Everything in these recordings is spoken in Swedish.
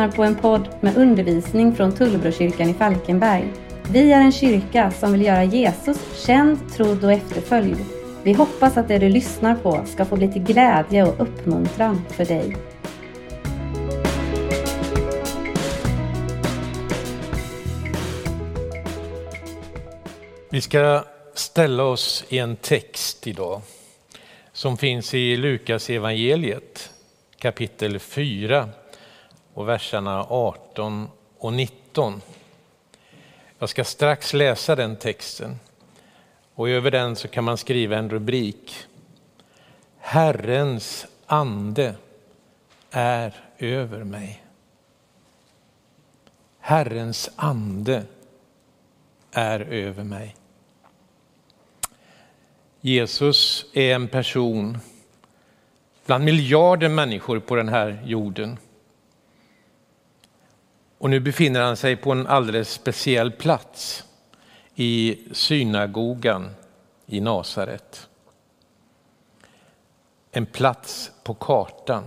Lyssnar på en podd med undervisning från Tullbrokyrkan i Falkenberg. Vi är en kyrka som vill göra Jesus känd, trodd och efterföljd. Vi hoppas att det du lyssnar på ska få bli till glädje och uppmuntran för dig. Vi ska ställa oss i en text idag som finns i Lukas evangeliet kapitel 4 och verserna 18 och 19. Jag ska strax läsa den texten och över den så kan man skriva en rubrik. Herrens ande är över mig. Herrens ande är över mig. Jesus är en person bland miljarder människor på den här jorden. Och nu befinner han sig på en alldeles speciell plats i synagogan i Nasaret. En plats på kartan.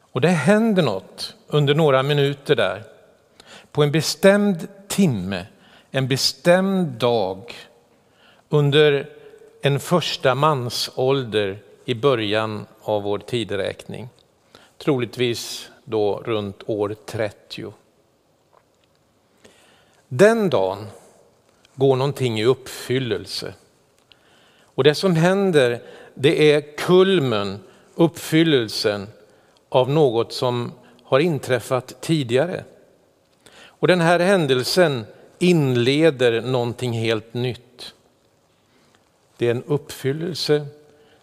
Och det händer något under några minuter där. På en bestämd timme, en bestämd dag under en första mansålder i början av vår tideräkning. Troligtvis då runt år 30. Den dagen går någonting i uppfyllelse. Och det som händer det är kulmen, uppfyllelsen av något som har inträffat tidigare. Och den här händelsen inleder någonting helt nytt. Det är en uppfyllelse,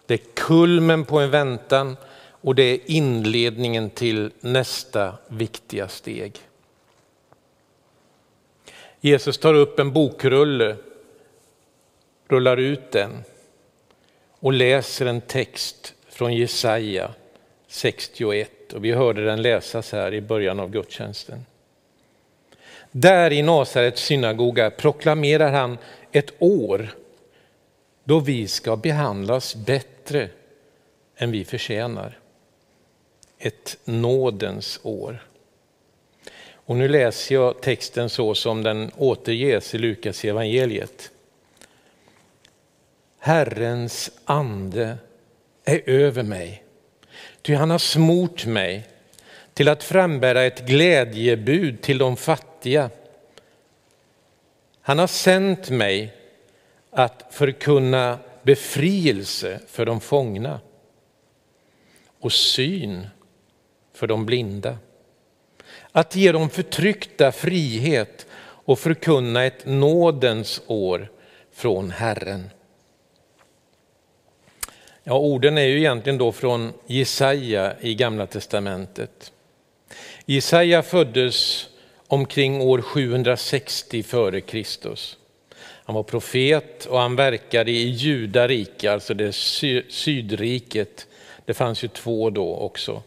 det är kulmen på en väntan och det är inledningen till nästa viktiga steg. Jesus tar upp en bokrulle, rullar ut den och läser en text från Jesaja 61 och vi hörde den läsas här i början av gudstjänsten. Där i Nasarets synagoga proklamerar han ett år då vi ska behandlas bättre än vi förtjänar. Ett nådens år. Och nu läser jag texten så som den återges i Lukas evangeliet. Herrens ande är över mig, ty han har smort mig till att frambära ett glädjebud till de fattiga. Han har sänt mig att förkunna befrielse för de fångna och syn för de blinda. Att ge de förtryckta frihet och förkunna ett nådens år från Herren. Ja, orden är ju egentligen då från Jesaja i Gamla testamentet. Jesaja föddes omkring år 760 före Kristus. Han var profet och han verkade i Judarike, alltså det sy sydriket. Det fanns ju två då också.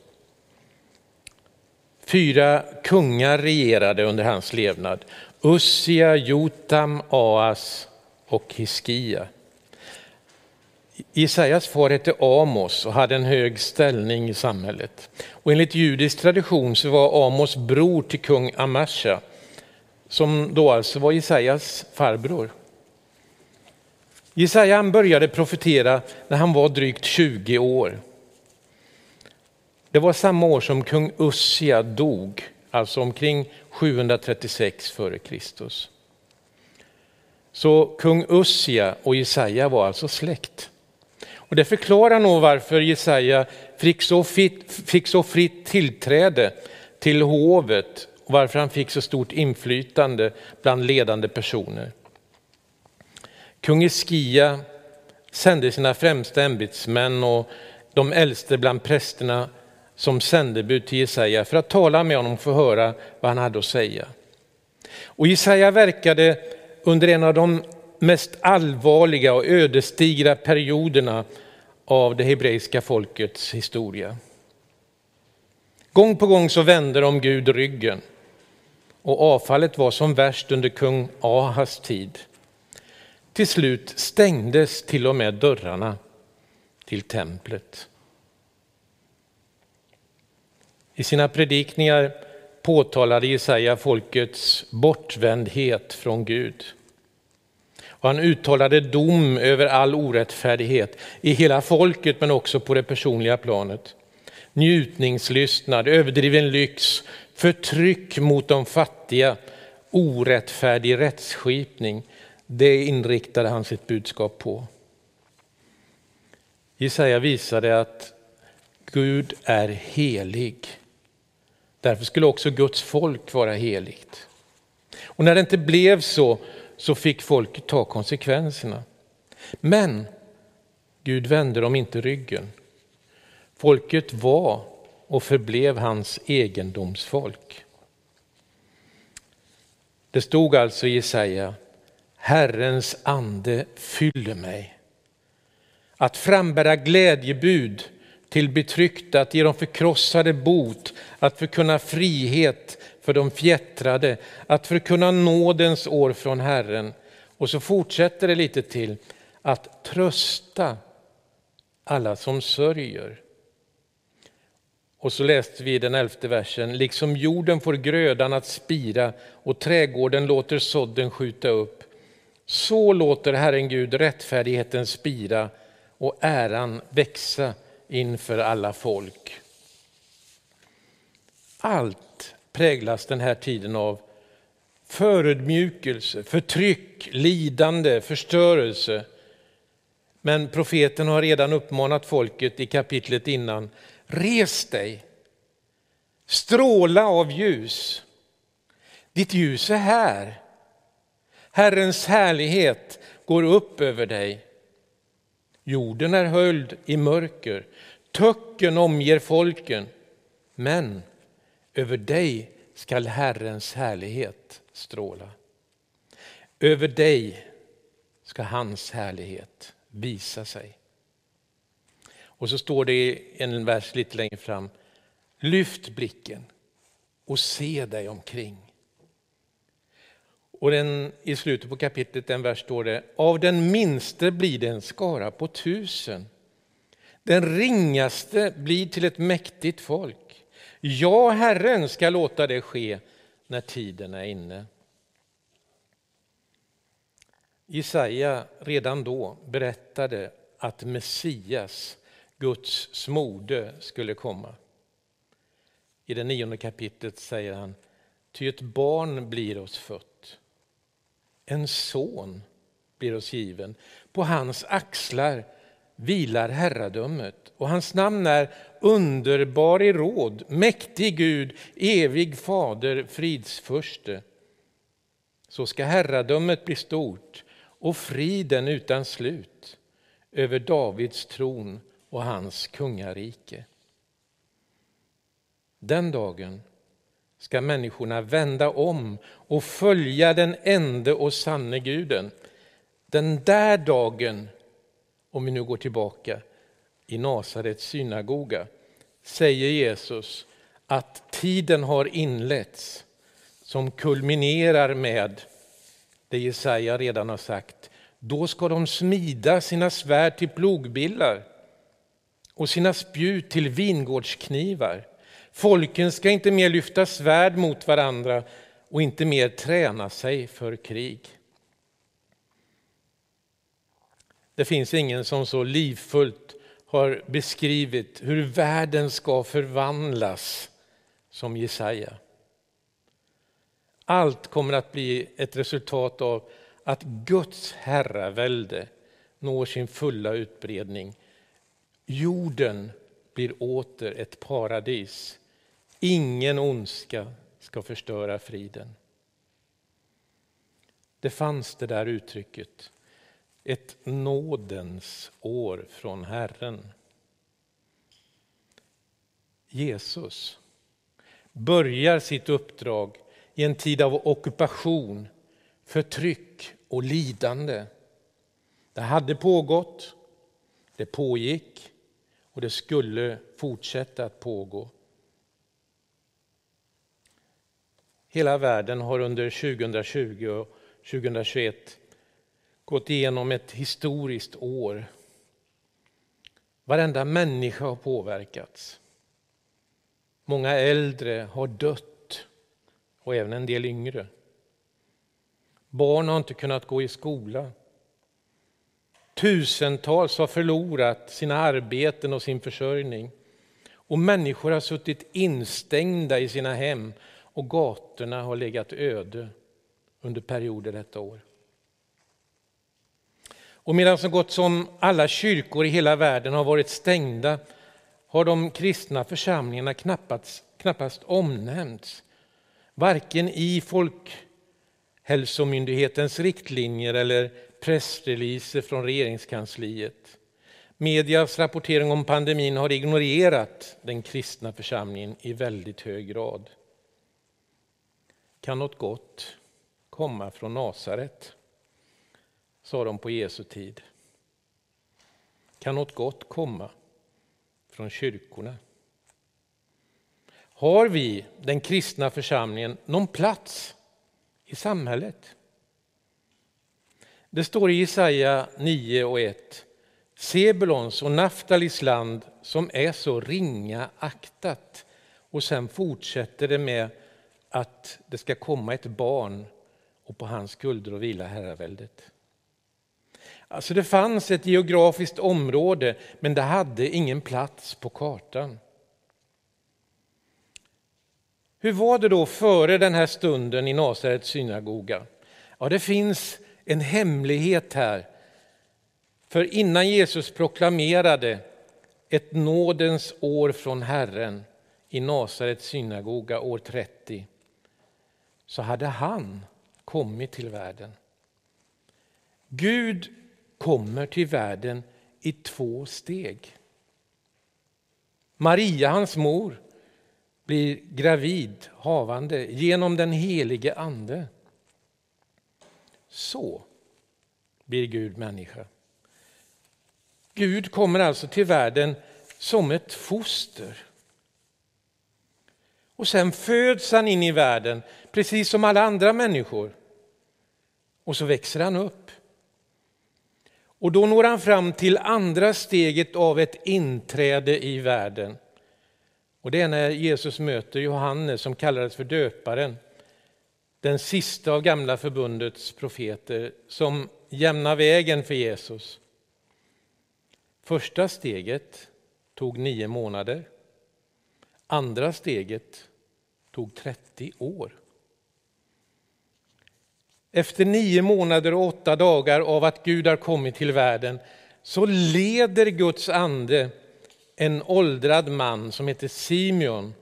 Fyra kungar regerade under hans levnad. Ussia, Jotam, Aas och Hiskia. Jesajas far hette Amos och hade en hög ställning i samhället. Och enligt judisk tradition så var Amos bror till kung Amasha, som då alltså var Jesajas farbror. Jesaja började profetera när han var drygt 20 år. Det var samma år som kung Ussia dog, alltså omkring 736 f.Kr. Så kung Ussia och Jesaja var alltså släkt. Och det förklarar nog varför Jesaja fick så, fritt, fick så fritt tillträde till hovet och varför han fick så stort inflytande bland ledande personer. Kung Eskia sände sina främsta ämbetsmän och de äldste bland prästerna som sändebud till Jesaja för att tala med honom och få höra vad han hade att säga. Och Jesaja verkade under en av de mest allvarliga och ödesdigra perioderna av det hebreiska folkets historia. Gång på gång så vände de Gud ryggen och avfallet var som värst under kung Ahas tid. Till slut stängdes till och med dörrarna till templet. I sina predikningar påtalade Jesaja folkets bortvändhet från Gud. Och han uttalade dom över all orättfärdighet i hela folket men också på det personliga planet. Njutningslystnad, överdriven lyx, förtryck mot de fattiga, orättfärdig rättsskipning. Det inriktade han sitt budskap på. Jesaja visade att Gud är helig. Därför skulle också Guds folk vara heligt. Och när det inte blev så, så fick folket ta konsekvenserna. Men Gud vände dem inte ryggen. Folket var och förblev hans egendomsfolk. Det stod alltså i Jesaja, Herrens ande fyller mig. Att frambära glädjebud till betryckta, att ge de förkrossade bot, att förkunna frihet för de fjättrade, att förkunna nådens år från Herren. Och så fortsätter det lite till, att trösta alla som sörjer. Och så läste vi den elfte versen, liksom jorden får grödan att spira och trädgården låter sådden skjuta upp, så låter Herren Gud rättfärdigheten spira och äran växa inför alla folk. Allt präglas den här tiden av förödmjukelse, förtryck, lidande, förstörelse. Men profeten har redan uppmanat folket i kapitlet innan, res dig, stråla av ljus. Ditt ljus är här. Herrens härlighet går upp över dig. Jorden är höljd i mörker, töcken omger folken, men över dig skall Herrens härlighet stråla. Över dig ska hans härlighet visa sig. Och så står det i en vers lite längre fram, lyft blicken och se dig omkring. Och den, i slutet på kapitlet, den vers står det, av den minste blir det en skara på tusen. Den ringaste blir till ett mäktigt folk. Ja, Herren ska låta det ske när tiden är inne. Jesaja redan då berättade att Messias, Guds smorde, skulle komma. I det nionde kapitlet säger han, ty ett barn blir oss fött en son blir oss given. På hans axlar vilar herradömet och hans namn är underbar i råd, mäktig Gud, evig fader, fridsförste. Så ska herradömet bli stort och friden utan slut över Davids tron och hans kungarike. Den dagen ska människorna vända om och följa den ende och sanne guden. Den där dagen, om vi nu går tillbaka i Nasarets synagoga, säger Jesus att tiden har inletts som kulminerar med det Jesaja redan har sagt. Då ska de smida sina svärd till plogbillar och sina spjut till vingårdsknivar. Folken ska inte mer lyfta svärd mot varandra och inte mer träna sig för krig. Det finns ingen som så livfullt har beskrivit hur världen ska förvandlas som Jesaja. Allt kommer att bli ett resultat av att Guds herravälde når sin fulla utbredning. Jorden blir åter ett paradis Ingen ondska ska förstöra friden. Det fanns det där uttrycket, ett nådens år från Herren. Jesus börjar sitt uppdrag i en tid av ockupation, förtryck och lidande. Det hade pågått, det pågick och det skulle fortsätta att pågå. Hela världen har under 2020 och 2021 gått igenom ett historiskt år. Varenda människa har påverkats. Många äldre har dött och även en del yngre. Barn har inte kunnat gå i skola. Tusentals har förlorat sina arbeten och sin försörjning. Och människor har suttit instängda i sina hem och gatorna har legat öde under perioder detta år. Och medan så gott som alla kyrkor i hela världen har varit stängda har de kristna församlingarna knappast, knappast omnämnts. Varken i Folkhälsomyndighetens riktlinjer eller pressreleaser från regeringskansliet. Medias rapportering om pandemin har ignorerat den kristna församlingen i väldigt hög grad. Kan något gott komma från Nasaret? sa de på Jesu tid. Kan något gott komma från kyrkorna? Har vi, den kristna församlingen, någon plats i samhället? Det står i Jesaja 9 och 1. Sebulons och Naftalis land som är så ringa aktat. Och sen fortsätter det med att det ska komma ett barn och på hans skuldror vila herraväldet. Alltså det fanns ett geografiskt område men det hade ingen plats på kartan. Hur var det då före den här stunden i Nasarets synagoga? Ja, det finns en hemlighet här. För innan Jesus proklamerade ett nådens år från Herren i Nasarets synagoga år 30 så hade han kommit till världen. Gud kommer till världen i två steg. Maria, hans mor, blir gravid, havande, genom den helige Ande. Så blir Gud människa. Gud kommer alltså till världen som ett foster. Och sen föds han in i världen, precis som alla andra människor. Och så växer han upp. Och då når han fram till andra steget av ett inträde i världen. Och det är när Jesus möter Johannes som kallades för döparen. Den sista av gamla förbundets profeter som jämnar vägen för Jesus. Första steget tog nio månader. Andra steget tog 30 år. Efter nio månader och åtta dagar av att Gud har kommit till världen så leder Guds ande en åldrad man som heter Simeon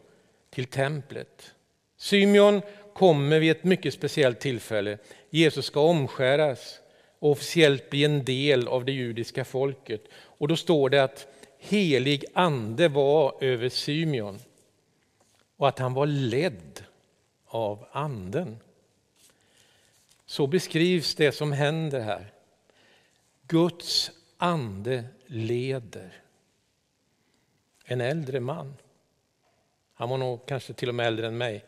till templet. Simeon kommer vid ett mycket speciellt tillfälle. Jesus ska omskäras och officiellt bli en del av det judiska folket. Och då står det att helig ande var över Simeon och att han var ledd av anden. Så beskrivs det som händer här. Guds ande leder en äldre man. Han var nog kanske till och med äldre än mig.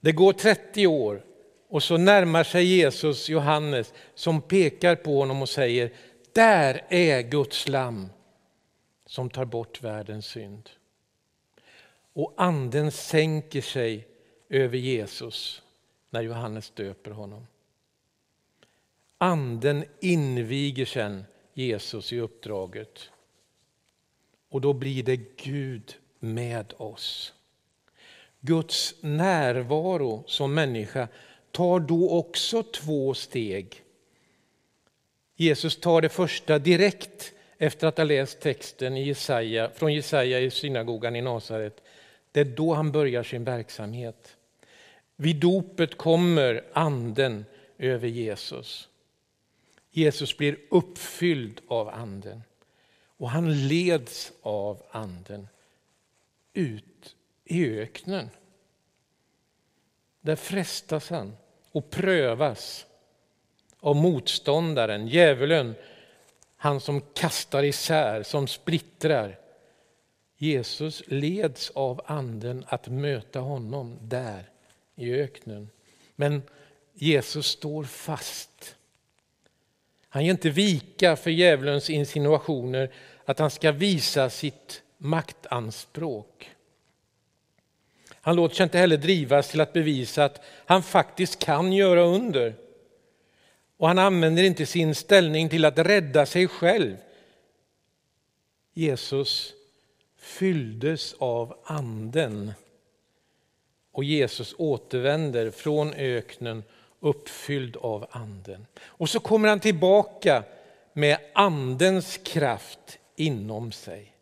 Det går 30 år och så närmar sig Jesus Johannes som pekar på honom och säger där är Guds lam som tar bort världens synd. Och anden sänker sig över Jesus när Johannes döper honom. Anden inviger sen Jesus i uppdraget. Och då blir det Gud med oss. Guds närvaro som människa tar då också två steg. Jesus tar det första direkt efter att ha läst texten i Jesaja, från Jesaja i synagogan i Nasaret. Det är då han börjar sin verksamhet. Vid dopet kommer anden över Jesus. Jesus blir uppfylld av anden och han leds av anden ut i öknen. Där frestas han och prövas av motståndaren, djävulen, han som kastar isär, som splittrar. Jesus leds av anden att möta honom där i öknen. Men Jesus står fast. Han ger inte vika för djävulens insinuationer att han ska visa sitt maktanspråk. Han låter sig inte heller drivas till att bevisa att han faktiskt kan göra under. Och han använder inte sin ställning till att rädda sig själv. Jesus fylldes av anden och Jesus återvänder från öknen uppfylld av anden. Och så kommer han tillbaka med andens kraft inom sig.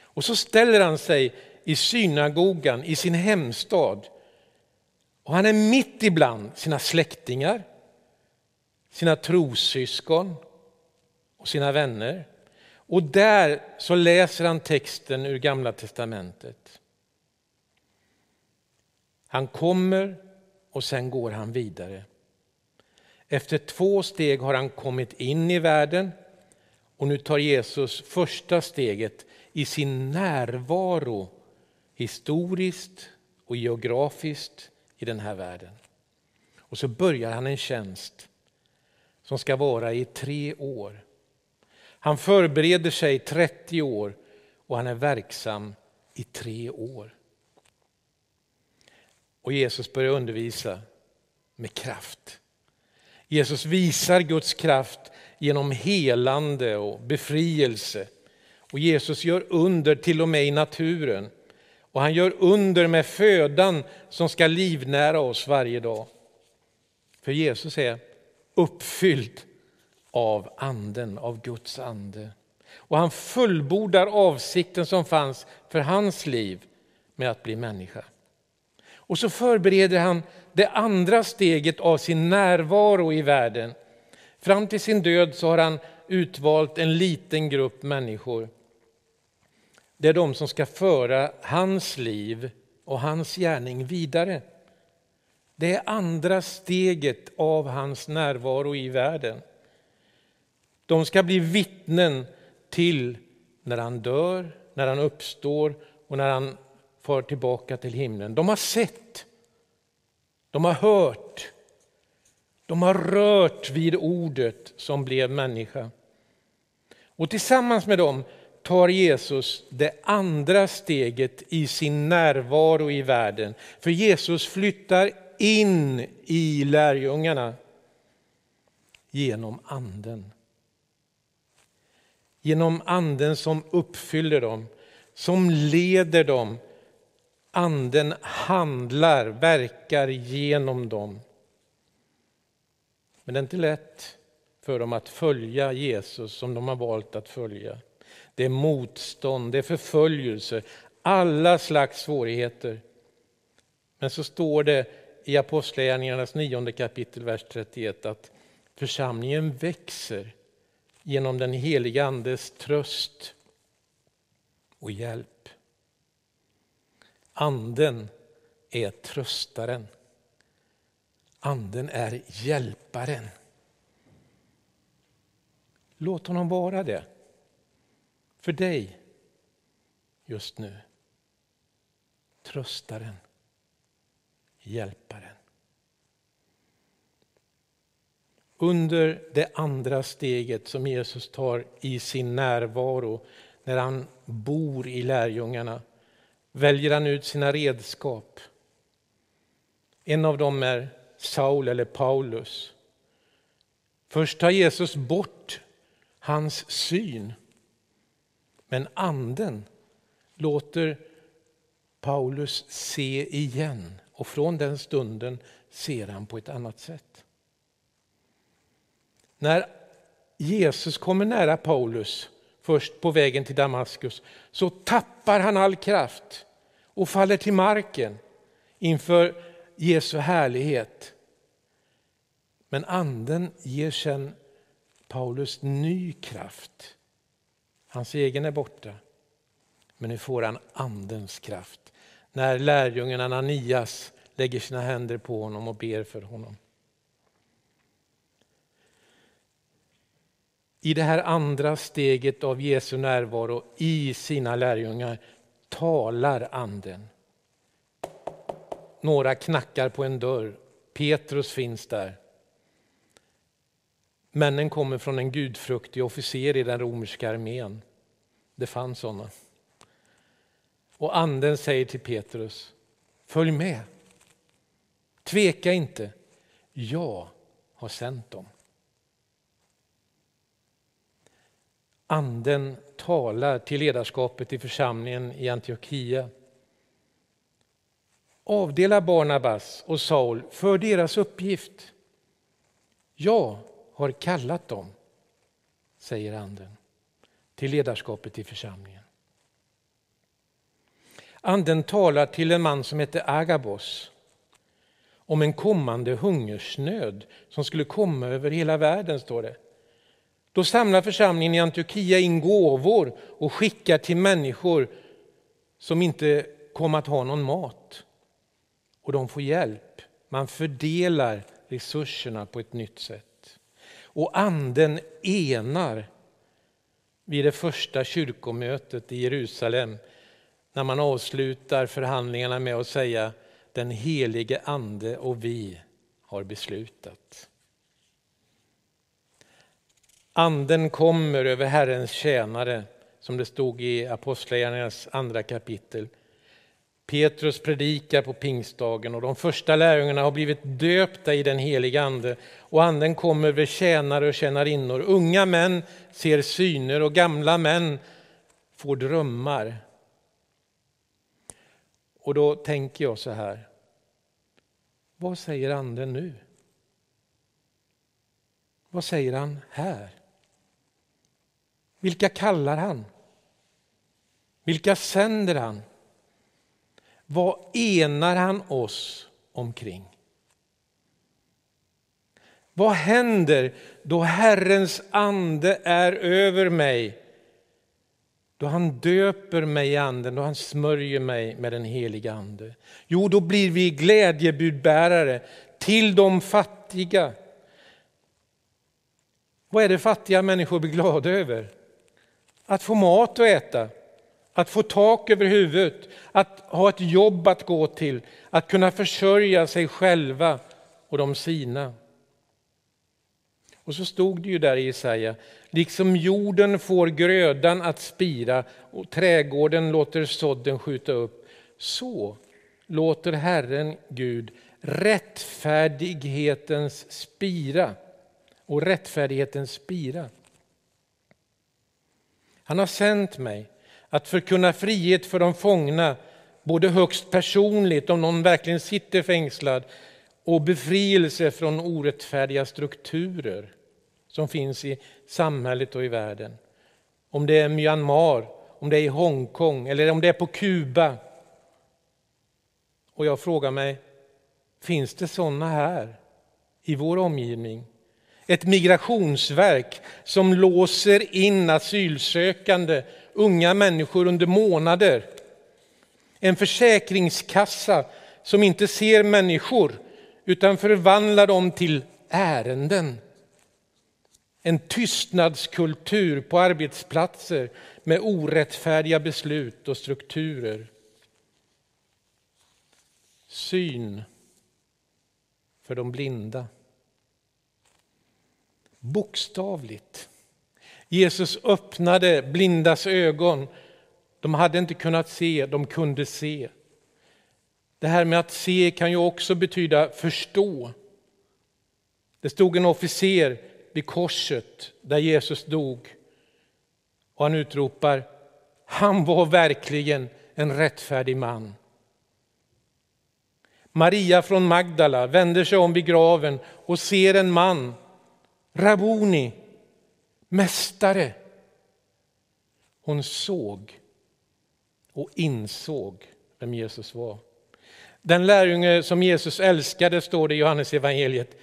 Och så ställer han sig i synagogan i sin hemstad. Och han är mitt ibland sina släktingar, sina trossyskon och sina vänner. Och där så läser han texten ur Gamla testamentet. Han kommer och sen går han vidare. Efter två steg har han kommit in i världen och nu tar Jesus första steget i sin närvaro historiskt och geografiskt i den här världen. Och så börjar han en tjänst som ska vara i tre år. Han förbereder sig 30 år och han är verksam i tre år. Och Jesus börjar undervisa med kraft. Jesus visar Guds kraft genom helande och befrielse. Och Jesus gör under till och med i naturen. Och han gör under med födan som ska livnära oss varje dag. För Jesus är uppfylld av anden, av Guds ande. Och han fullbordar avsikten som fanns för hans liv med att bli människa. Och så förbereder han det andra steget av sin närvaro i världen. Fram till sin död så har han utvalt en liten grupp människor. Det är de som ska föra hans liv och hans gärning vidare. Det är andra steget av hans närvaro i världen. De ska bli vittnen till när han dör, när han uppstår och när han far tillbaka till himlen. De har sett, de har hört, de har rört vid ordet som blev människa. Och tillsammans med dem tar Jesus det andra steget i sin närvaro i världen. För Jesus flyttar in i lärjungarna genom anden. Genom anden som uppfyller dem, som leder dem Anden handlar, verkar genom dem. Men det är inte lätt för dem att följa Jesus som de har valt att följa. Det är motstånd, det är förföljelse, alla slags svårigheter. Men så står det i Apostlagärningarnas nionde kapitel, vers 31 att församlingen växer genom den heliga Andes tröst och hjälp. Anden är tröstaren. Anden är hjälparen. Låt honom vara det för dig just nu. Tröstaren, hjälparen. Under det andra steget som Jesus tar i sin närvaro när han bor i lärjungarna väljer han ut sina redskap. En av dem är Saul eller Paulus. Först tar Jesus bort hans syn. Men anden låter Paulus se igen och från den stunden ser han på ett annat sätt. När Jesus kommer nära Paulus först på vägen till Damaskus, så tappar han all kraft och faller till marken inför Jesu härlighet. Men anden ger sen Paulus ny kraft. Hans egen är borta, men nu får han andens kraft. När lärjungen Ananias lägger sina händer på honom och ber för honom. I det här andra steget av Jesu närvaro i sina lärjungar talar anden. Några knackar på en dörr. Petrus finns där. Männen kommer från en gudfruktig officer i den romerska armén. Det fanns sådana. Och anden säger till Petrus, Följ med. Tveka inte. Jag har sänt dem. Anden talar till ledarskapet i församlingen i Antiochia. Avdela Barnabas och Saul för deras uppgift. Jag har kallat dem, säger Anden, till ledarskapet i församlingen. Anden talar till en man som heter Agabos om en kommande hungersnöd som skulle komma över hela världen, står det. Då samlar församlingen i Antiochia in gåvor och skickar till människor som inte kommer att ha någon mat. Och de får hjälp. Man fördelar resurserna på ett nytt sätt. Och anden enar vid det första kyrkomötet i Jerusalem när man avslutar förhandlingarna med att säga den helige ande och vi har beslutat. Anden kommer över Herrens tjänare, som det stod i Apostlagärningarnas andra kapitel. Petrus predikar på pingstdagen och de första lärjungarna har blivit döpta i den heliga Ande och Anden kommer över tjänare och tjänarinnor. Unga män ser syner och gamla män får drömmar. Och då tänker jag så här, vad säger Anden nu? Vad säger han här? Vilka kallar han? Vilka sänder han? Vad enar han oss omkring? Vad händer då Herrens ande är över mig? Då han döper mig i anden, då han smörjer mig med den heliga ande. Jo, då blir vi glädjebudbärare till de fattiga. Vad är det fattiga människor blir glada över? Att få mat att äta, att få tak över huvudet, att ha ett jobb att gå till, att kunna försörja sig själva och de sina. Och så stod det ju där i Jesaja, liksom jorden får grödan att spira och trädgården låter sådden skjuta upp, så låter Herren Gud rättfärdighetens spira och rättfärdighetens spira. Han har sänt mig att förkunna frihet för de fångna, både högst personligt om någon verkligen sitter fängslad och befrielse från orättfärdiga strukturer som finns i samhället och i världen. Om det är Myanmar, om det är i Hongkong eller om det är på Kuba. Och jag frågar mig, finns det sådana här i vår omgivning? Ett migrationsverk som låser in asylsökande unga människor under månader. En försäkringskassa som inte ser människor utan förvandlar dem till ärenden. En tystnadskultur på arbetsplatser med orättfärdiga beslut och strukturer. Syn för de blinda. Bokstavligt. Jesus öppnade blindas ögon. De hade inte kunnat se, de kunde se. Det här med att se kan ju också betyda förstå. Det stod en officer vid korset där Jesus dog och han utropar, han var verkligen en rättfärdig man. Maria från Magdala vänder sig om vid graven och ser en man Rabuni, mästare. Hon såg och insåg vem Jesus var. Den lärjunge som Jesus älskade, står det i Johannes evangeliet,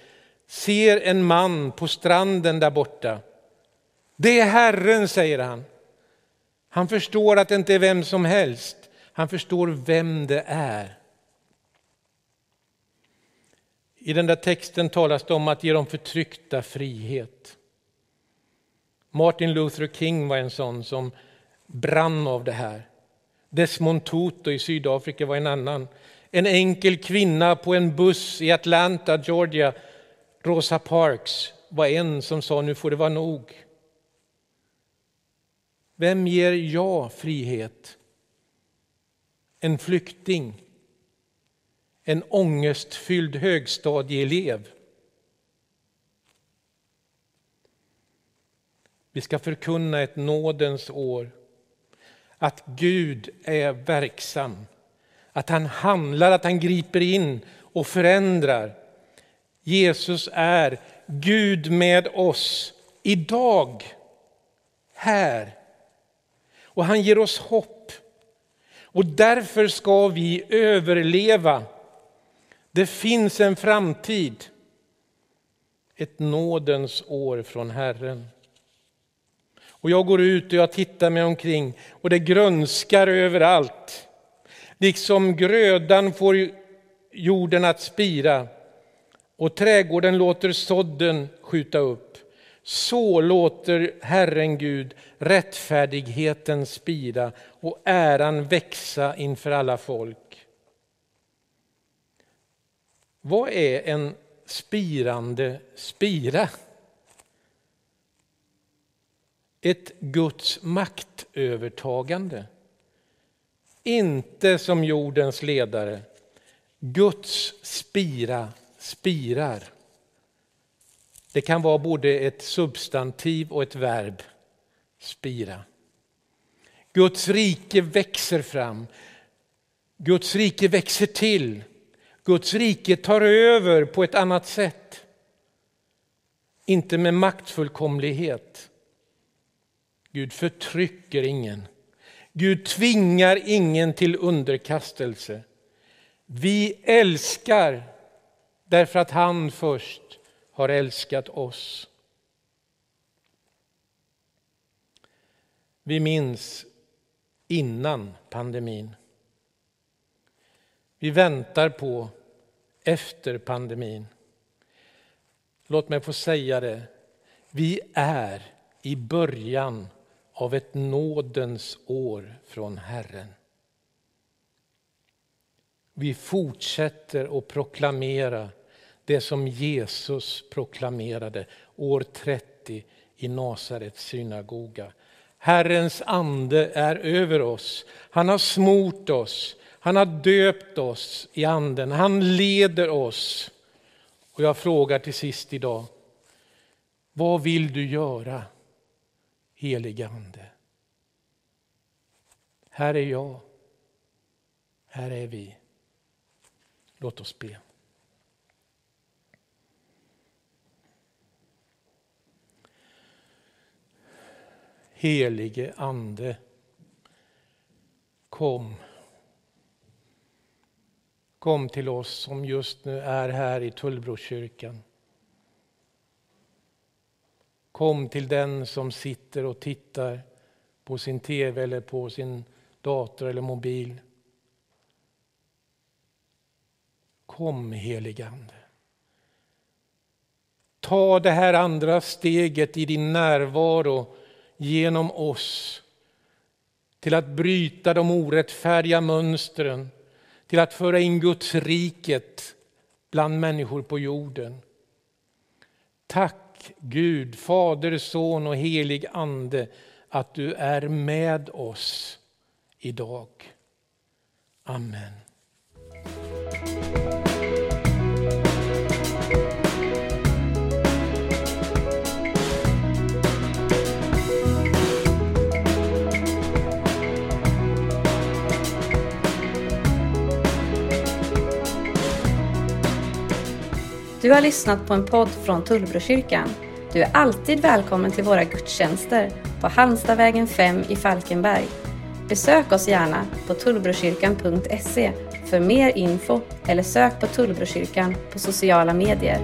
ser en man på stranden där borta. Det är Herren, säger han. Han förstår att det inte är vem som helst. Han förstår vem det är. I den där texten talas det om att ge de förtryckta frihet. Martin Luther King var en sån som brann av det här. Desmond Tutu i Sydafrika var en annan. En enkel kvinna på en buss i Atlanta, Georgia, Rosa Parks, var en som sa nu får det vara nog. Vem ger jag frihet? En flykting en ångestfylld högstadieelev. Vi ska förkunna ett nådens år. Att Gud är verksam, att han handlar, att han griper in och förändrar. Jesus är Gud med oss idag, här. Och han ger oss hopp. Och därför ska vi överleva. Det finns en framtid. Ett nådens år från Herren. Och jag går ut och jag tittar mig omkring och det grönskar överallt. Liksom grödan får jorden att spira och trädgården låter sådden skjuta upp. Så låter Herren Gud rättfärdigheten spira och äran växa inför alla folk. Vad är en spirande spira? Ett Guds maktövertagande. Inte som jordens ledare. Guds spira spirar. Det kan vara både ett substantiv och ett verb, spira. Guds rike växer fram. Guds rike växer till. Guds rike tar över på ett annat sätt. Inte med maktfullkomlighet. Gud förtrycker ingen. Gud tvingar ingen till underkastelse. Vi älskar därför att han först har älskat oss. Vi minns innan pandemin. Vi väntar på efter pandemin. Låt mig få säga det. Vi är i början av ett nådens år från Herren. Vi fortsätter att proklamera det som Jesus proklamerade år 30 i Nasarets synagoga. Herrens ande är över oss. Han har smort oss. Han har döpt oss i anden. Han leder oss. Och jag frågar till sist idag. Vad vill du göra, helige ande? Här är jag. Här är vi. Låt oss be. Helige Ande, kom. Kom till oss som just nu är här i Tullbrokyrkan. Kom till den som sitter och tittar på sin tv eller på sin dator eller mobil. Kom heligande. Ta det här andra steget i din närvaro genom oss till att bryta de orättfärdiga mönstren, till att föra in Guds riket bland människor på jorden. Tack Gud, Fader, Son och helig Ande att du är med oss idag. Amen. Du har lyssnat på en podd från Tullbrokyrkan. Du är alltid välkommen till våra gudstjänster på Halmstadvägen 5 i Falkenberg. Besök oss gärna på tullbrokyrkan.se för mer info eller sök på Tullbrokyrkan på sociala medier.